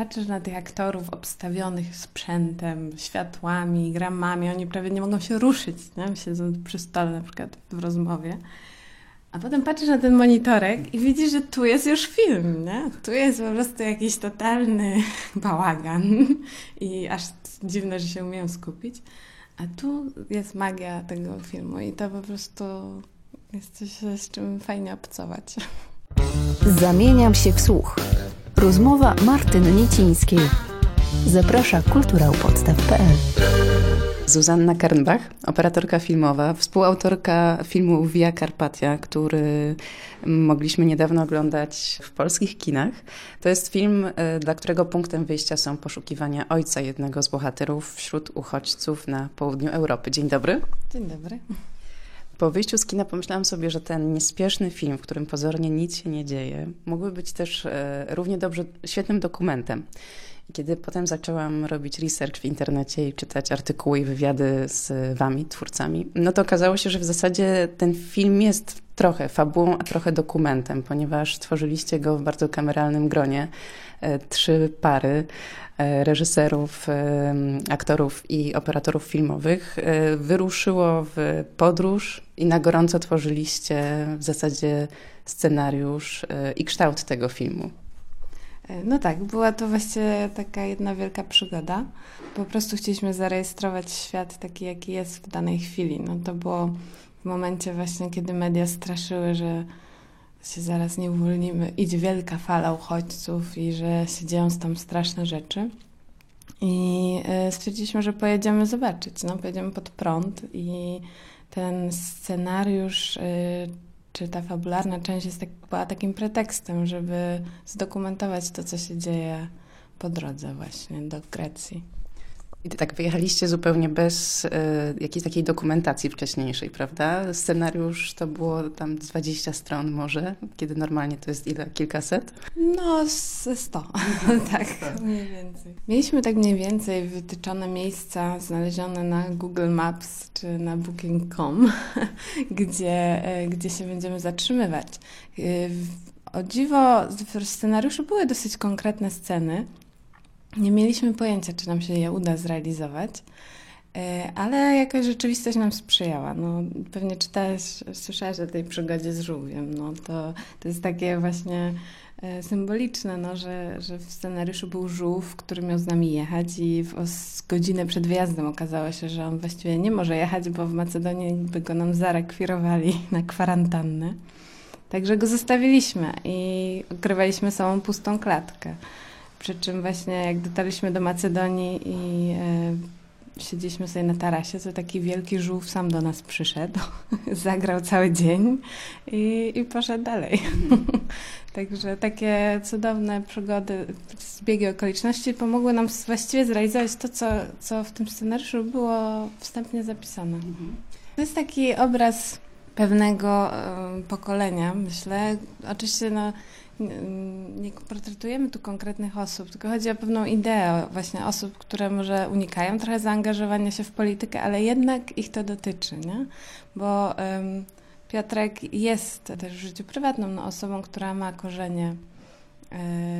patrzysz na tych aktorów obstawionych sprzętem, światłami, gramami, oni prawie nie mogą się ruszyć, nie? siedzą przy stole na przykład w rozmowie. A potem patrzysz na ten monitorek i widzisz, że tu jest już film, nie? Tu jest po prostu jakiś totalny bałagan i aż dziwne, że się umiem skupić. A tu jest magia tego filmu i to po prostu jest coś, z czym fajnie obcować. Zamieniam się w słuch. Rozmowa Martyny Niecińskiej. Zaprasza kulturałpodstaw.pl Zuzanna Kernbach, operatorka filmowa, współautorka filmu Via Carpatia, który mogliśmy niedawno oglądać w polskich kinach. To jest film, e, dla którego punktem wyjścia są poszukiwania ojca jednego z bohaterów wśród uchodźców na południu Europy. Dzień dobry. Dzień dobry. Po wyjściu z kina pomyślałam sobie, że ten niespieszny film, w którym pozornie nic się nie dzieje, mógłby być też e, równie dobrze świetnym dokumentem. Kiedy potem zaczęłam robić research w internecie i czytać artykuły i wywiady z wami, twórcami, no to okazało się, że w zasadzie ten film jest trochę fabułą, a trochę dokumentem, ponieważ tworzyliście go w bardzo kameralnym gronie. E, trzy pary e, reżyserów, e, aktorów i operatorów filmowych wyruszyło w podróż i na gorąco tworzyliście w zasadzie scenariusz i kształt tego filmu. No tak, była to właściwie taka jedna wielka przygoda. Po prostu chcieliśmy zarejestrować świat taki, jaki jest w danej chwili. No to było w momencie właśnie, kiedy media straszyły, że się zaraz nie uwolnimy, idzie wielka fala uchodźców i że się dzieją tam straszne rzeczy. I e, stwierdziliśmy, że pojedziemy zobaczyć. No, pojedziemy pod prąd i ten scenariusz e, czy ta fabularna część jest tak, była takim pretekstem, żeby zdokumentować to, co się dzieje po drodze właśnie do Grecji. I tak wyjechaliście zupełnie bez y, jakiejś takiej dokumentacji wcześniejszej, prawda? Scenariusz to było tam 20 stron może, kiedy normalnie to jest ile? Kilkaset? No, 100, tak, mniej więcej. Mieliśmy tak mniej więcej wytyczone miejsca znalezione na Google Maps czy na Booking.com, gdzie, e, gdzie się będziemy zatrzymywać. Y, o dziwo, w scenariuszu były dosyć konkretne sceny, nie mieliśmy pojęcia, czy nam się je uda zrealizować, e, ale jakaś rzeczywistość nam sprzyjała. No, pewnie czytałeś, słyszałeś o tej przygodzie z żółwiem. No, to, to jest takie właśnie e, symboliczne, no, że, że w scenariuszu był żółw, który miał z nami jechać i w, godzinę przed wyjazdem okazało się, że on właściwie nie może jechać, bo w Macedonii by go nam zarekwirowali na kwarantannę. Także go zostawiliśmy i ukrywaliśmy samą pustą klatkę. Przy czym właśnie jak dotarliśmy do Macedonii i e, siedzieliśmy sobie na tarasie, to taki wielki żółw sam do nas przyszedł, zagrał cały dzień i, i poszedł dalej. Także takie cudowne przygody, zbiegi okoliczności pomogły nam właściwie zrealizować to, co, co w tym scenariuszu było wstępnie zapisane. To jest taki obraz pewnego y, pokolenia, myślę. Oczywiście no, nie portretujemy tu konkretnych osób, tylko chodzi o pewną ideę właśnie osób, które może unikają trochę zaangażowania się w politykę, ale jednak ich to dotyczy, nie? Bo um, Piotrek jest też w życiu prywatnym no, osobą, która ma korzenie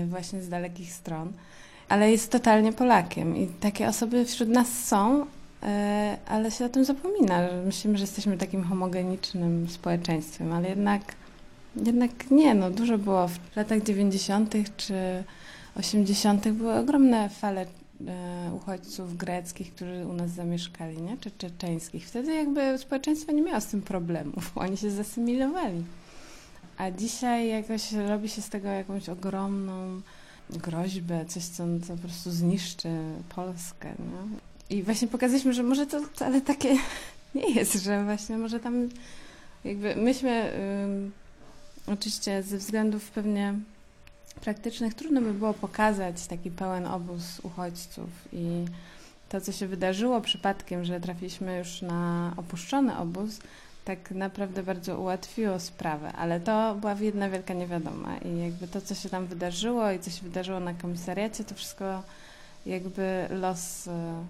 y, właśnie z dalekich stron, ale jest totalnie Polakiem i takie osoby wśród nas są, e, ale się o tym zapomina. Myślimy, że jesteśmy takim homogenicznym społeczeństwem, ale jednak jednak nie, no dużo było w latach 90. czy 80. były ogromne fale e, uchodźców greckich, którzy u nas zamieszkali, nie? czy czeczeńskich. Wtedy jakby społeczeństwo nie miało z tym problemów, oni się zasymilowali. A dzisiaj jakoś robi się z tego jakąś ogromną groźbę, coś, co, po prostu zniszczy Polskę. Nie? I właśnie pokazaliśmy, że może to wcale takie nie jest, że właśnie może tam jakby myśmy Oczywiście ze względów pewnie praktycznych trudno by było pokazać taki pełen obóz uchodźców i to, co się wydarzyło przypadkiem, że trafiliśmy już na opuszczony obóz, tak naprawdę bardzo ułatwiło sprawę, ale to była jedna wielka niewiadoma i jakby to, co się tam wydarzyło i co się wydarzyło na komisariacie, to wszystko jakby los e,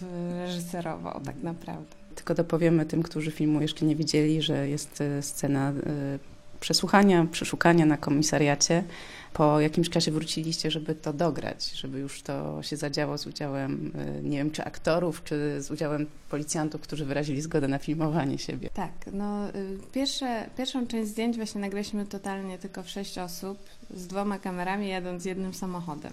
wyreżyserował tak naprawdę. Tylko dopowiemy tym, którzy filmu jeszcze nie widzieli, że jest e, scena e, przesłuchania, przeszukania na komisariacie. Po jakimś czasie wróciliście, żeby to dograć, żeby już to się zadziało z udziałem, y, nie wiem, czy aktorów, czy z udziałem policjantów, którzy wyrazili zgodę na filmowanie siebie. Tak, no y, pierwsze, pierwszą część zdjęć właśnie nagraliśmy totalnie tylko w sześć osób z dwoma kamerami, jadąc jednym samochodem.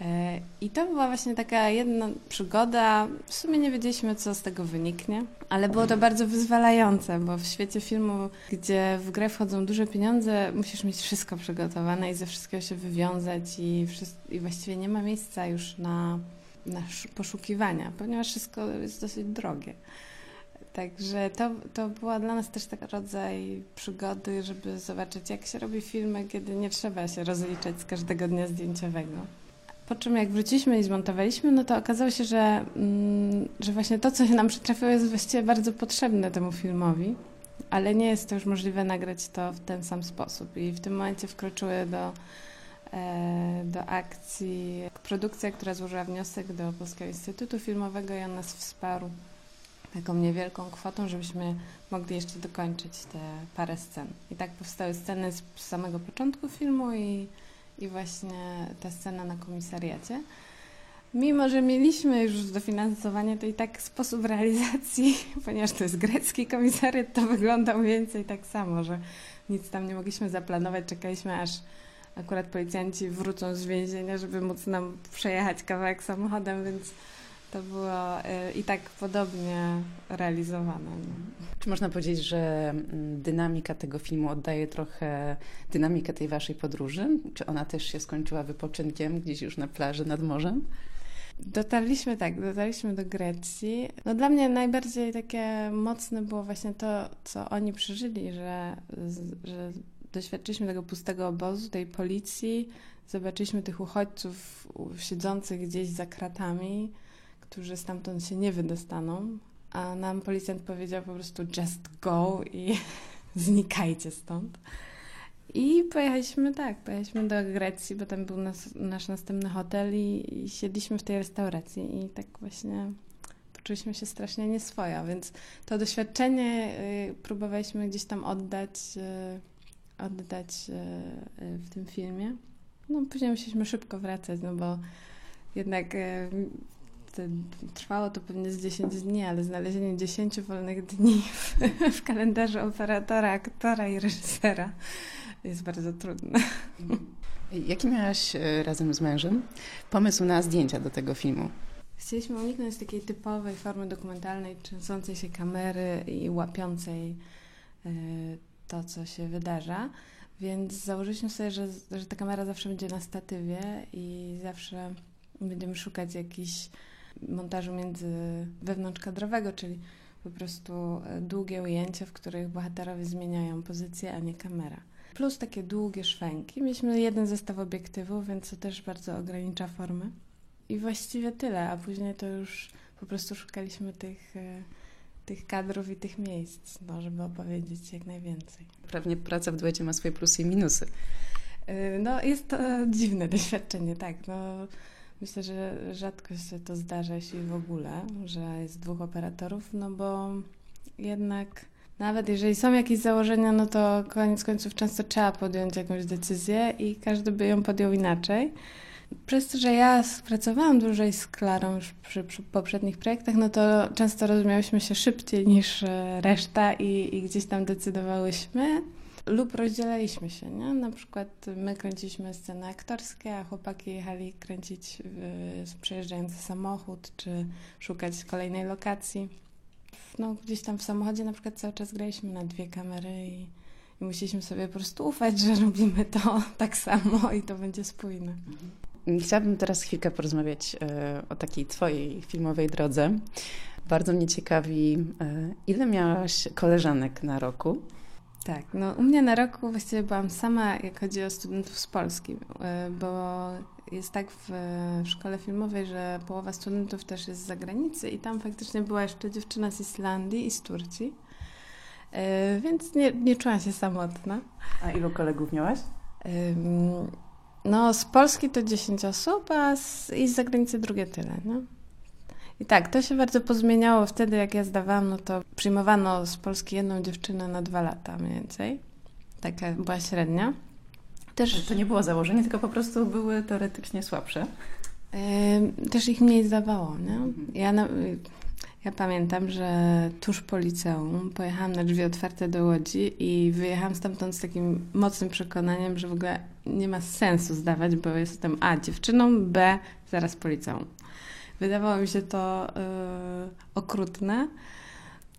E, I to była właśnie taka jedna przygoda. W sumie nie wiedzieliśmy, co z tego wyniknie, ale było to bardzo wyzwalające, bo w świecie filmu, gdzie w grę wchodzą duże pieniądze, musisz mieć wszystko przygotowane i ze wszystkiego się wywiązać, i, i właściwie nie ma miejsca już na, na poszukiwania, ponieważ wszystko jest dosyć drogie. Także to, to była dla nas też taki rodzaj przygody, żeby zobaczyć, jak się robi filmy, kiedy nie trzeba się rozliczać z każdego dnia zdjęciowego. Po czym jak wróciliśmy i zmontowaliśmy, no to okazało się, że, mm, że właśnie to, co się nam przytrafiło, jest właściwie bardzo potrzebne temu filmowi, ale nie jest to już możliwe nagrać to w ten sam sposób. I w tym momencie wkroczyły do, e, do akcji produkcja, która złożyła wniosek do Polskiego Instytutu Filmowego i on nas wsparł taką niewielką kwotą, żebyśmy mogli jeszcze dokończyć te parę scen. I tak powstały sceny z samego początku filmu i i właśnie ta scena na komisariacie. Mimo, że mieliśmy już dofinansowanie, to i tak sposób realizacji, ponieważ to jest grecki komisariat, to wyglądał więcej tak samo, że nic tam nie mogliśmy zaplanować. Czekaliśmy, aż akurat policjanci wrócą z więzienia, żeby móc nam przejechać kawałek samochodem, więc to było y, i tak podobnie realizowane. Czy można powiedzieć, że mm, dynamika tego filmu oddaje trochę dynamikę tej waszej podróży? Czy ona też się skończyła wypoczynkiem gdzieś już na plaży nad morzem? Dotarliśmy tak, dotarliśmy do Grecji. No dla mnie najbardziej takie mocne było właśnie to, co oni przeżyli, że, że doświadczyliśmy tego pustego obozu, tej policji, zobaczyliśmy tych uchodźców siedzących gdzieś za kratami, którzy stamtąd się nie wydostaną, a nam policjant powiedział po prostu just go i znikajcie stąd. I pojechaliśmy tak, pojechaliśmy do Grecji, bo tam był nas, nasz następny hotel i, i siedliśmy w tej restauracji i tak właśnie poczuliśmy się strasznie nieswojo, więc to doświadczenie y, próbowaliśmy gdzieś tam oddać, y, oddać y, w tym filmie. No później musieliśmy szybko wracać, no bo jednak trwało to pewnie z 10 dni, ale znalezienie 10 wolnych dni w, w kalendarzu operatora, aktora i reżysera jest bardzo trudne. Jaki miałaś e, razem z mężem pomysł na zdjęcia do tego filmu? Chcieliśmy uniknąć takiej typowej formy dokumentalnej, trzęsącej się kamery i łapiącej e, to, co się wydarza. Więc założyliśmy sobie, że, że ta kamera zawsze będzie na statywie i zawsze będziemy szukać jakichś montażu między wewnątrzkadrowego, czyli po prostu e, długie ujęcia, w których bohaterowie zmieniają pozycję, a nie kamera. Plus takie długie szwęki. Mieliśmy jeden zestaw obiektywów, więc to też bardzo ogranicza formy. I właściwie tyle, a później to już po prostu szukaliśmy tych, e, tych kadrów i tych miejsc, no, żeby opowiedzieć jak najwięcej. Pewnie praca w duecie ma swoje plusy i minusy. E, no, jest to dziwne doświadczenie, tak. No, Myślę, że rzadko się to zdarza, jeśli w ogóle, że jest dwóch operatorów, no bo jednak nawet jeżeli są jakieś założenia, no to koniec końców często trzeba podjąć jakąś decyzję i każdy by ją podjął inaczej. Przez to, że ja pracowałam dłużej z Klarą już przy, przy poprzednich projektach, no to często rozumiałyśmy się szybciej niż reszta i, i gdzieś tam decydowałyśmy lub rozdzielaliśmy się, nie? Na przykład my kręciliśmy sceny aktorskie, a chłopaki jechali kręcić y, przejeżdżający samochód, czy szukać kolejnej lokacji. No, gdzieś tam w samochodzie na przykład cały czas graliśmy na dwie kamery i, i musieliśmy sobie po prostu ufać, że robimy to tak samo i to będzie spójne. Chciałabym teraz chwilkę porozmawiać y, o takiej twojej filmowej drodze. Bardzo mnie ciekawi, y, ile miałaś koleżanek na roku? Tak, no u mnie na roku właściwie byłam sama, jak chodzi o studentów z Polski, e, bo jest tak w, w szkole filmowej, że połowa studentów też jest z zagranicy i tam faktycznie była jeszcze dziewczyna z Islandii i z Turcji, e, więc nie, nie czułam się samotna. A ilu kolegów miałaś? No z Polski to 10 osób, a z, i z zagranicy drugie tyle, no. I tak, to się bardzo pozmieniało wtedy, jak ja zdawałam, no to przyjmowano z Polski jedną dziewczynę na dwa lata mniej więcej. taka była średnia. Też... To nie było założenie, tylko po prostu były teoretycznie słabsze. Też ich mniej zdawało. Nie? Mhm. Ja, na, ja pamiętam, że tuż po liceum pojechałam na drzwi otwarte do Łodzi i wyjechałam stamtąd z takim mocnym przekonaniem, że w ogóle nie ma sensu zdawać, bo jestem A dziewczyną, B zaraz po liceum. Wydawało mi się to yy, okrutne.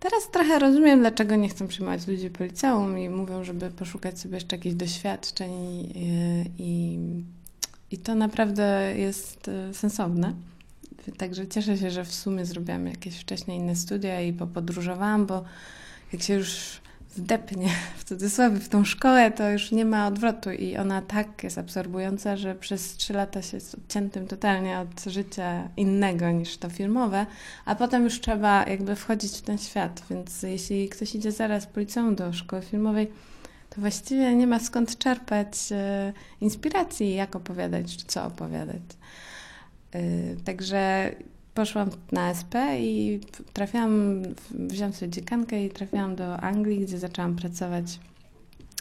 Teraz trochę rozumiem, dlaczego nie chcą przyjmować ludzi po liceum i mówią, żeby poszukać sobie jeszcze jakichś doświadczeń i, i, i to naprawdę jest y, sensowne. Także cieszę się, że w sumie zrobiłam jakieś wcześniej inne studia i popodróżowałam, bo jak się już wdepnie w cudzysłowie w tą szkołę, to już nie ma odwrotu i ona tak jest absorbująca, że przez trzy lata się jest odciętym totalnie od życia innego niż to filmowe, a potem już trzeba jakby wchodzić w ten świat, więc jeśli ktoś idzie zaraz po liceum do szkoły filmowej, to właściwie nie ma skąd czerpać e, inspiracji, jak opowiadać, czy co opowiadać. E, także poszłam na SP i trafiłam, wziąłam sobie dziekankę i trafiłam do Anglii, gdzie zaczęłam pracować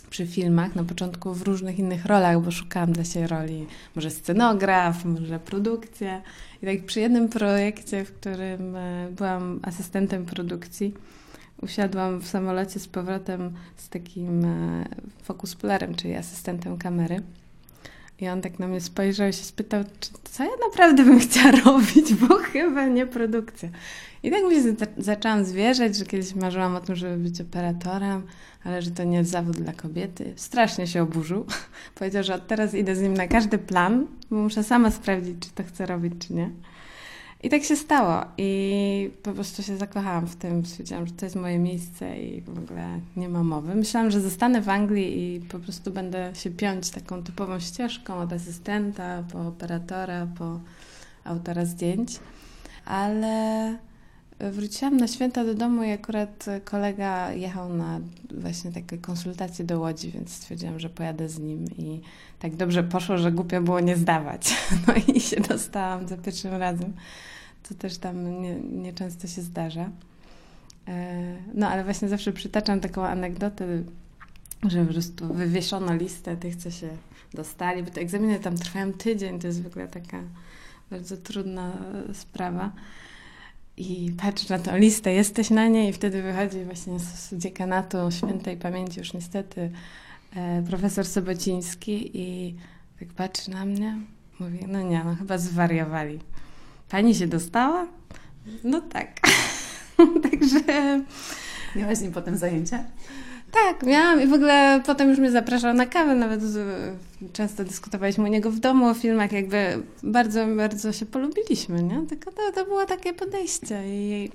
przy filmach, na początku w różnych innych rolach, bo szukałam dla siebie roli, może scenograf, może produkcja. I tak przy jednym projekcie, w którym e, byłam asystentem produkcji, usiadłam w samolocie z powrotem z takim e, fokusplerem, czyli asystentem kamery. I on tak na mnie spojrzał i się spytał, czy, co ja naprawdę bym chciała robić, bo chyba nie produkcja. I tak mi się zaczęłam zwierzać, że kiedyś marzyłam o tym, żeby być operatorem, ale że to nie jest zawód dla kobiety. Strasznie się oburzył. Powiedział, że od teraz idę z nim na każdy plan, bo muszę sama sprawdzić, czy to chcę robić, czy nie. I tak się stało. I po prostu się zakochałam w tym. Stwierdziłam, że to jest moje miejsce i w ogóle nie ma mowy. Myślałam, że zostanę w Anglii i po prostu będę się piąć taką typową ścieżką od asystenta, po operatora, po autora zdjęć. Ale wróciłam na święta do domu i akurat kolega jechał na właśnie takie konsultacje do Łodzi, więc stwierdziłam, że pojadę z nim i tak dobrze poszło, że głupio było nie zdawać. No i się dostałam za pierwszym razem. To też tam nie, nieczęsto się zdarza. E, no ale właśnie zawsze przytaczam taką anegdotę, że po prostu wywieszono listę tych, co się dostali, bo te egzaminy tam trwają tydzień, to jest ogóle taka bardzo trudna sprawa. I patrz na tą listę, jesteś na niej i wtedy wychodzi właśnie z dziekanatu świętej pamięci już niestety e, profesor Sobociński i tak patrzy na mnie, mówi, no nie, no chyba zwariowali. Pani się dostała? No tak. Także... Miałaś z nim potem zajęcia? Tak, miałam i w ogóle potem już mnie zapraszał na kawę, nawet często dyskutowaliśmy u niego w domu o filmach, jakby bardzo, bardzo się polubiliśmy, nie? Tylko to, to było takie podejście i,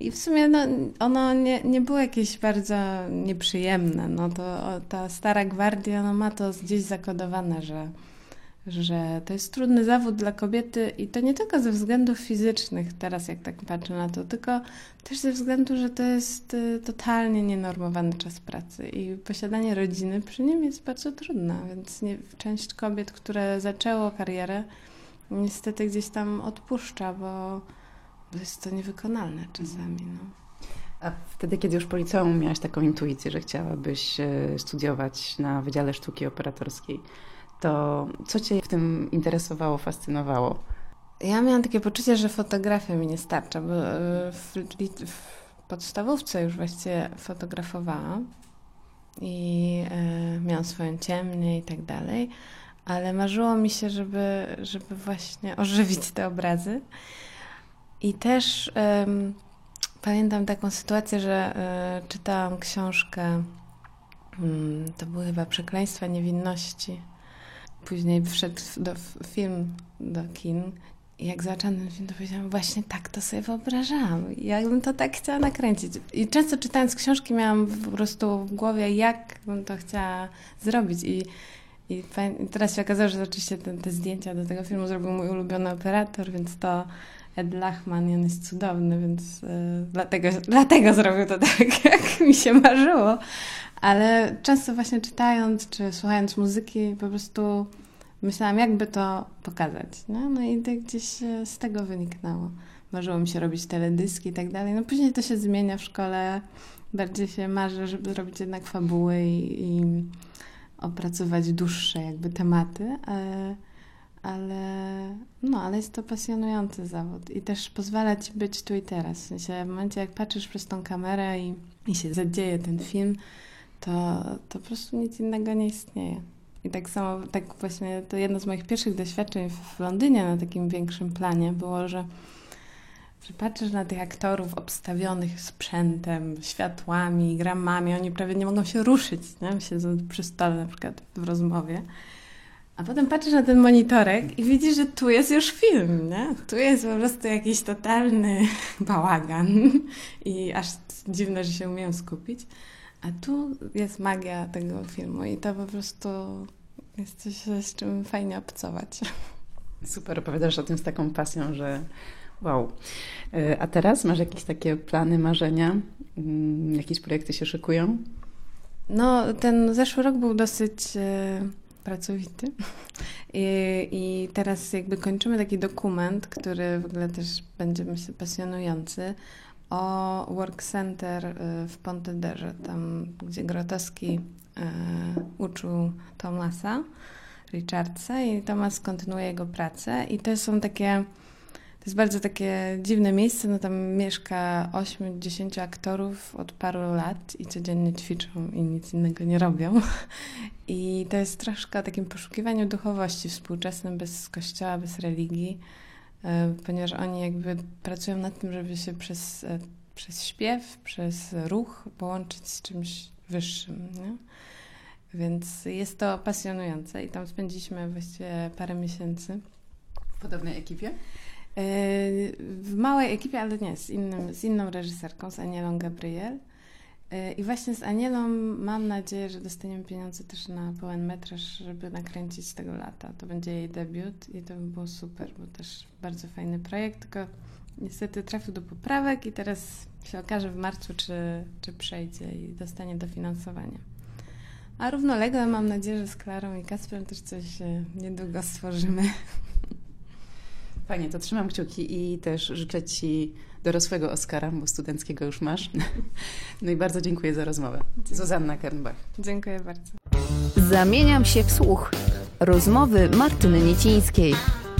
i w sumie no, ono nie, nie było jakieś bardzo nieprzyjemne, no to ta stara gwardia, no ma to gdzieś zakodowane, że że to jest trudny zawód dla kobiety i to nie tylko ze względów fizycznych, teraz jak tak patrzę na to, tylko też ze względu, że to jest y, totalnie nienormowany czas pracy i posiadanie rodziny przy nim jest bardzo trudne, więc nie, część kobiet, które zaczęło karierę, niestety gdzieś tam odpuszcza, bo, jest to niewykonalne czasami. No. A wtedy, kiedy już po liceum miałaś taką intuicję, że chciałabyś y, studiować na Wydziale Sztuki Operatorskiej, to co Cię w tym interesowało, fascynowało? Ja miałam takie poczucie, że fotografia mi nie starcza, bo e, w, w podstawówce już właściwie fotografowałam i e, miałam swoją ciemnię i tak dalej, ale marzyło mi się, żeby, żeby właśnie ożywić te obrazy. I też pamiętam taką sytuację, że e, czytałam książkę, hmm, to były chyba Przekleństwa Niewinności Później wszedł do, film do kin. Jak zaczęłam ten film, to powiedziałam, właśnie tak to sobie wyobrażałam. Jakbym to tak chciała nakręcić. I często czytając książki miałam po prostu w głowie, jak bym to chciała zrobić. I, i teraz się okazało, że oczywiście te, te zdjęcia do tego filmu zrobił mój ulubiony operator, więc to Ed Lachman on jest cudowny, więc y, dlatego, dlatego zrobił to tak, jak mi się marzyło. Ale często właśnie czytając czy słuchając muzyki, po prostu myślałam, jakby to pokazać. No, no i tak gdzieś z tego wyniknęło. Marzyło mi się robić teledyski i tak dalej. No później to się zmienia w szkole Bardziej się marzę, żeby zrobić jednak fabuły i, i opracować dłuższe jakby tematy, ale, ale, no, ale jest to pasjonujący zawód i też pozwala ci być tu i teraz. W sensie w momencie, jak patrzysz przez tą kamerę i, i się zadzieje ten film, to, to po prostu nic innego nie istnieje. I tak samo, tak właśnie to jedno z moich pierwszych doświadczeń w Londynie na takim większym planie było, że, że patrzysz na tych aktorów obstawionych sprzętem, światłami, gramami, oni prawie nie mogą się ruszyć, nie? siedzą przy stole na przykład w rozmowie. A potem patrzysz na ten monitorek i widzisz, że tu jest już film, nie? Tu jest po prostu jakiś totalny bałagan i aż dziwne, że się umiem skupić. A tu jest magia tego filmu i to po prostu jest coś, z czym fajnie obcować. Super, opowiadasz o tym z taką pasją, że wow. E, a teraz masz jakieś takie plany, marzenia? Mm, jakieś projekty się szykują? No, ten zeszły rok był dosyć e, pracowity. I, i teraz jakby kończymy taki dokument, który w ogóle też będzie myślę pasjonujący o Work Center y, w Pontederze, tam gdzie Grotowski y, uczył Tomasa Richardsa i Tomas kontynuuje jego pracę. I to są takie to jest bardzo takie dziwne miejsce, no tam mieszka 8-10 aktorów od paru lat i codziennie ćwiczą i nic innego nie robią. I to jest troszkę o takim poszukiwaniu duchowości współczesnym, bez kościoła, bez religii. E, ponieważ oni jakby pracują nad tym, żeby się przez, e, przez śpiew, przez ruch połączyć z czymś wyższym. Nie? Więc jest to pasjonujące i tam spędziliśmy właściwie parę miesięcy. W podobnej ekipie? E, w małej ekipie, ale nie, z, innym, z inną reżyserką, z Anielą Gabriel. E, I właśnie z Anielą mam nadzieję, że dostaniemy pieniądze też na pełen metraż, żeby nakręcić tego lata. To będzie jej debiut i to by było super, bo też bardzo fajny projekt, tylko niestety trafił do poprawek i teraz się okaże w marcu, czy, czy przejdzie i dostanie dofinansowanie. A równolegle mam nadzieję, że z Klarą i Kasprem też coś e, niedługo stworzymy. Fajnie, to trzymam kciuki i też życzę Ci dorosłego Oscara, bo studenckiego już masz. No i bardzo dziękuję za rozmowę. Dziękuję. Zuzanna Kernbach. Dziękuję bardzo. Zamieniam się w słuch. Rozmowy Martyny Niecińskiej.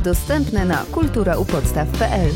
Dostępne na kulturaupodstaw.pl